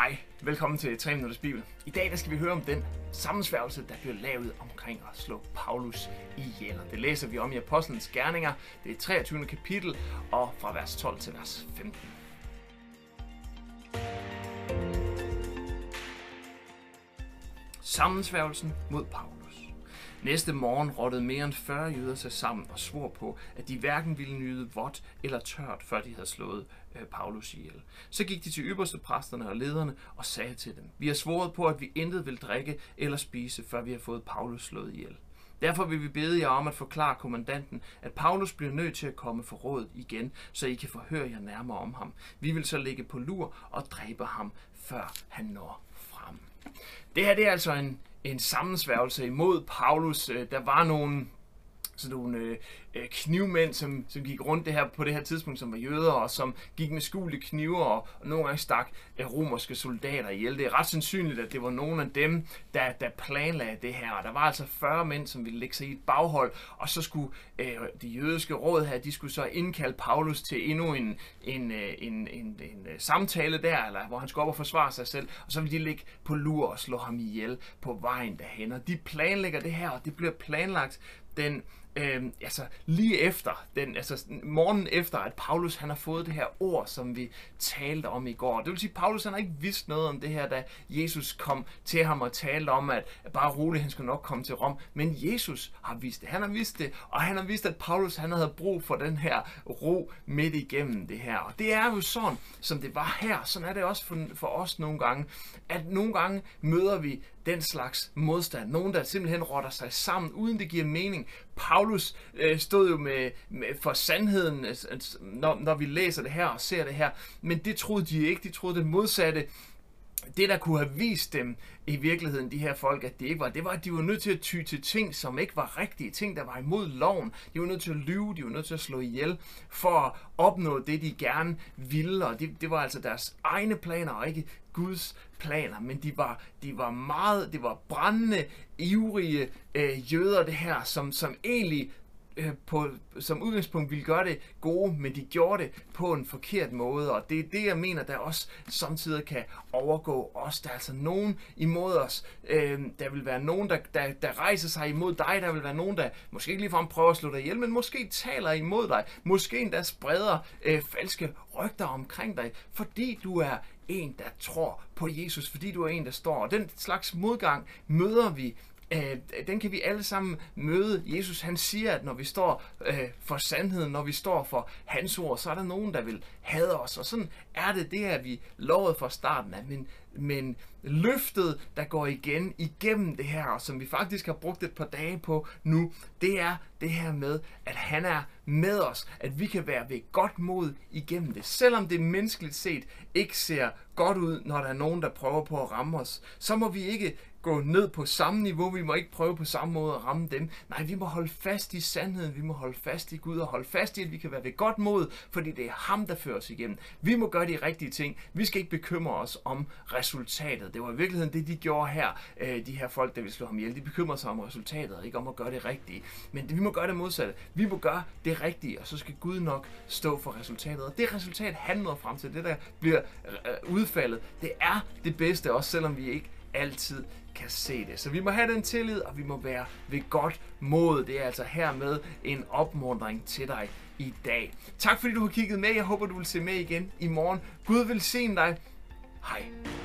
Hej, velkommen til 3 Minutters Bibel. I dag der skal vi høre om den sammensværgelse, der blev lavet omkring at slå Paulus ihjel. Det læser vi om i Apostlenes Gerninger. Det er 23. kapitel, og fra vers 12 til vers 15. Sammensværgelsen mod Paulus. Næste morgen rottede mere end 40 jøder sig sammen og svor på, at de hverken ville nyde vådt eller tørt, før de havde slået øh, Paulus ihjel. Så gik de til ypperste præsterne og lederne og sagde til dem, vi har svoret på, at vi intet vil drikke eller spise, før vi har fået Paulus slået ihjel. Derfor vil vi bede jer om at forklare kommandanten, at Paulus bliver nødt til at komme for rådet igen, så I kan forhøre jer nærmere om ham. Vi vil så ligge på lur og dræbe ham, før han når frem. Det her det er altså en, en sammensværgelse imod Paulus. Øh, der var nogle sådan nogle øh, øh, knivmænd, som, som gik rundt det her på det her tidspunkt, som var jøder, og som gik med skjulte knive og, og nogle gange stak øh, romerske soldater ihjel. Det er ret sandsynligt, at det var nogle af dem, der, der planlagde det her. Og der var altså 40 mænd, som ville lægge sig i et baghold, og så skulle øh, de jødiske råd her, de skulle så indkalde Paulus til endnu en, en, øh, en, en, en, en samtale der, eller hvor han skulle op og forsvare sig selv, og så ville de ligge på lur og slå ham ihjel på vejen derhen. Og de planlægger det her, og det bliver planlagt den øh, altså lige efter, den, altså morgen efter, at Paulus han har fået det her ord, som vi talte om i går. Det vil sige, at Paulus han har ikke vidst noget om det her, da Jesus kom til ham og talte om, at bare roligt, han skulle nok komme til Rom. Men Jesus har vidst det. Han har vidst det, og han har vidst, at Paulus han havde brug for den her ro midt igennem det her. Og det er jo sådan, som det var her. Sådan er det også for, for os nogle gange, at nogle gange møder vi den slags modstand. Nogen, der simpelthen rotter sig sammen, uden det giver mening. Paulus øh, stod jo med, med for sandheden, altså, altså, når, når vi læser det her og ser det her. Men det troede de ikke. De troede det modsatte det, der kunne have vist dem i virkeligheden, de her folk, at det ikke var, det var, at de var nødt til at ty til ting, som ikke var rigtige, ting, der var imod loven. De var nødt til at lyve, de var nødt til at slå ihjel, for at opnå det, de gerne ville, og det, det var altså deres egne planer, og ikke Guds planer, men de var, de var meget, det var brændende, ivrige øh, jøder, det her, som, som egentlig Øh, på, som udgangspunkt ville gøre det gode, men de gjorde det på en forkert måde, og det er det, jeg mener, der også samtidig kan overgå os. Der er altså nogen imod os. Øh, der vil være nogen, der, der, der rejser sig imod dig. Der vil være nogen, der måske ikke ligefrem prøver at slå dig ihjel, men måske taler imod dig. Måske endda spreder øh, falske rygter omkring dig, fordi du er en, der tror på Jesus, fordi du er en, der står. Og den slags modgang møder vi øh, den kan vi alle sammen møde. Jesus han siger, at når vi står øh, for sandheden, når vi står for hans ord, så er der nogen, der vil hade os. Og sådan er det, det er vi lovet fra starten af. Men, men løftet, der går igen igennem det her, og som vi faktisk har brugt et par dage på nu, det er det her med, at han er med os, at vi kan være ved godt mod igennem det. Selvom det menneskeligt set ikke ser godt ud, når der er nogen, der prøver på at ramme os, så må vi ikke gå ned på samme niveau. Vi må ikke prøve på samme måde at ramme dem. Nej, vi må holde fast i sandheden. Vi må holde fast i Gud og holde fast i, at vi kan være ved godt mod, fordi det er ham, der fører os igennem. Vi må gøre de rigtige ting. Vi skal ikke bekymre os om resultatet. Det var i virkeligheden det, de gjorde her, øh, de her folk, der ville slå ham ihjel. De bekymrer sig om resultatet, ikke om at gøre det rigtige. Men vi må gøre det modsatte. Vi må gøre det rigtige, og så skal Gud nok stå for resultatet. Og det resultat, han når frem til, det der bliver øh, udfaldet, det er det bedste, også selvom vi ikke altid kan se det. Så vi må have den tillid, og vi må være ved godt mod. Det er altså hermed en opmuntring til dig i dag. Tak fordi du har kigget med. Jeg håber, du vil se med igen i morgen. Gud vil se dig. Hej.